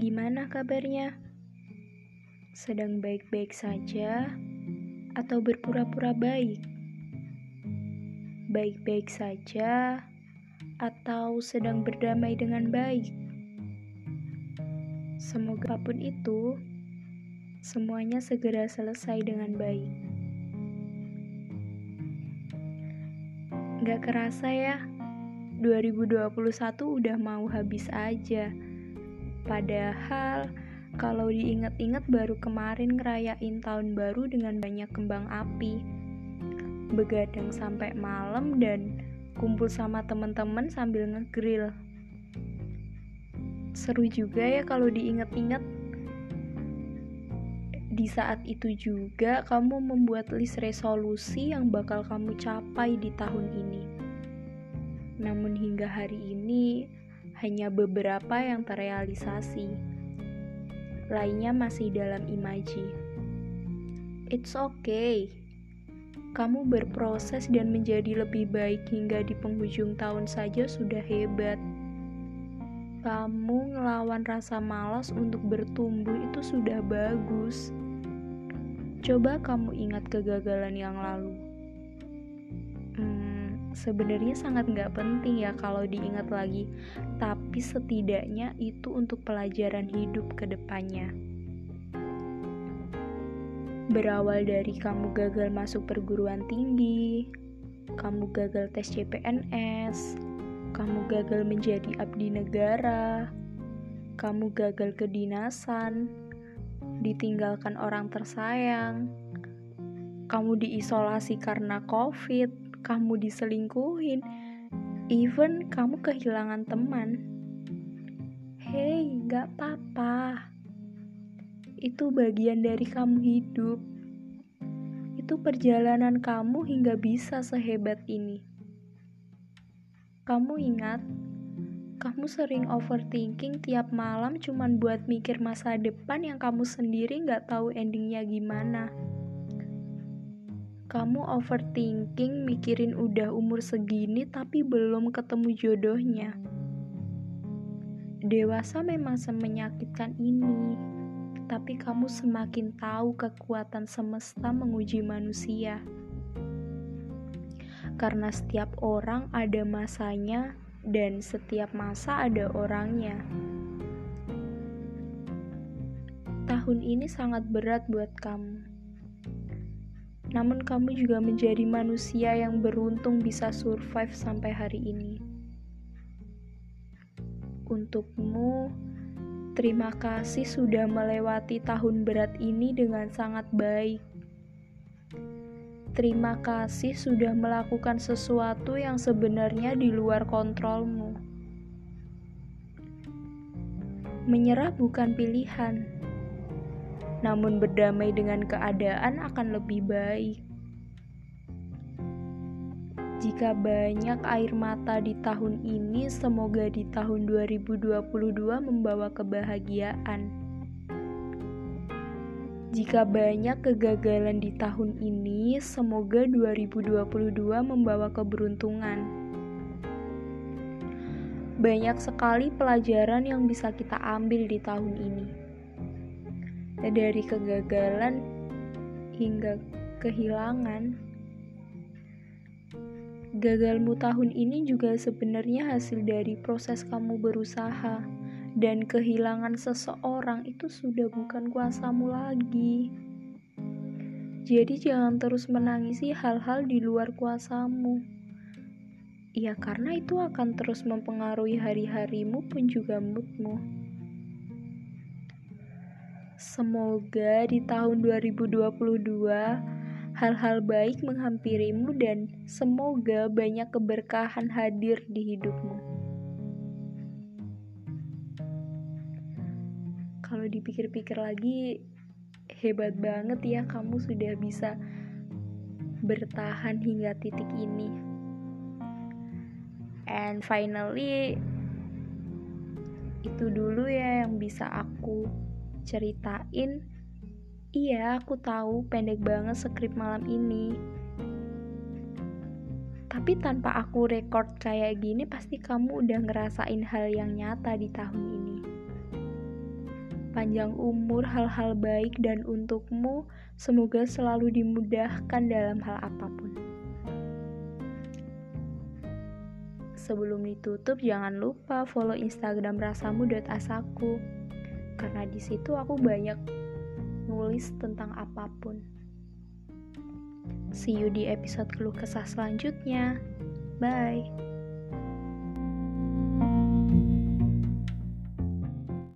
Gimana kabarnya? Sedang baik-baik saja atau berpura-pura baik? Baik-baik saja atau sedang berdamai dengan baik? Semoga apa pun itu, semuanya segera selesai dengan baik. Gak kerasa ya, 2021 udah mau habis aja. Padahal kalau diingat-ingat baru kemarin ngerayain tahun baru dengan banyak kembang api. Begadang sampai malam dan kumpul sama teman-teman sambil ngegrill. Seru juga ya kalau diingat-ingat. Di saat itu juga kamu membuat list resolusi yang bakal kamu capai di tahun ini. Namun hingga hari ini hanya beberapa yang terrealisasi. Lainnya masih dalam imaji. It's okay. Kamu berproses dan menjadi lebih baik hingga di penghujung tahun saja sudah hebat. Kamu ngelawan rasa malas untuk bertumbuh itu sudah bagus. Coba kamu ingat kegagalan yang lalu sebenarnya sangat nggak penting ya kalau diingat lagi, tapi setidaknya itu untuk pelajaran hidup ke depannya. Berawal dari kamu gagal masuk perguruan tinggi, kamu gagal tes CPNS, kamu gagal menjadi abdi negara, kamu gagal kedinasan, ditinggalkan orang tersayang, kamu diisolasi karena COVID, kamu diselingkuhin, even kamu kehilangan teman. Hei, gak apa-apa. Itu bagian dari kamu hidup. Itu perjalanan kamu hingga bisa sehebat ini. Kamu ingat, kamu sering overthinking tiap malam cuman buat mikir masa depan yang kamu sendiri gak tahu endingnya gimana. Kamu overthinking mikirin udah umur segini tapi belum ketemu jodohnya. Dewasa memang semenyakitkan ini, tapi kamu semakin tahu kekuatan semesta menguji manusia. Karena setiap orang ada masanya dan setiap masa ada orangnya. Tahun ini sangat berat buat kamu namun kamu juga menjadi manusia yang beruntung bisa survive sampai hari ini. Untukmu, terima kasih sudah melewati tahun berat ini dengan sangat baik. Terima kasih sudah melakukan sesuatu yang sebenarnya di luar kontrolmu. Menyerah bukan pilihan namun berdamai dengan keadaan akan lebih baik. Jika banyak air mata di tahun ini, semoga di tahun 2022 membawa kebahagiaan. Jika banyak kegagalan di tahun ini, semoga 2022 membawa keberuntungan. Banyak sekali pelajaran yang bisa kita ambil di tahun ini dari kegagalan hingga kehilangan. Gagalmu tahun ini juga sebenarnya hasil dari proses kamu berusaha, dan kehilangan seseorang itu sudah bukan kuasamu lagi. Jadi, jangan terus menangisi hal-hal di luar kuasamu. Ya, karena itu akan terus mempengaruhi hari-harimu pun juga moodmu. Semoga di tahun 2022 hal-hal baik menghampirimu dan semoga banyak keberkahan hadir di hidupmu. Kalau dipikir-pikir lagi, hebat banget ya kamu sudah bisa bertahan hingga titik ini. And finally, itu dulu ya yang bisa aku ceritain, iya aku tahu pendek banget skrip malam ini. Tapi tanpa aku record kayak gini pasti kamu udah ngerasain hal yang nyata di tahun ini. panjang umur, hal-hal baik, dan untukmu semoga selalu dimudahkan dalam hal apa pun. Sebelum ditutup, jangan lupa follow Instagram rasamu.asaku karena di situ aku banyak nulis tentang apa pun. See you di episode keluh kesah selanjutnya. Bye.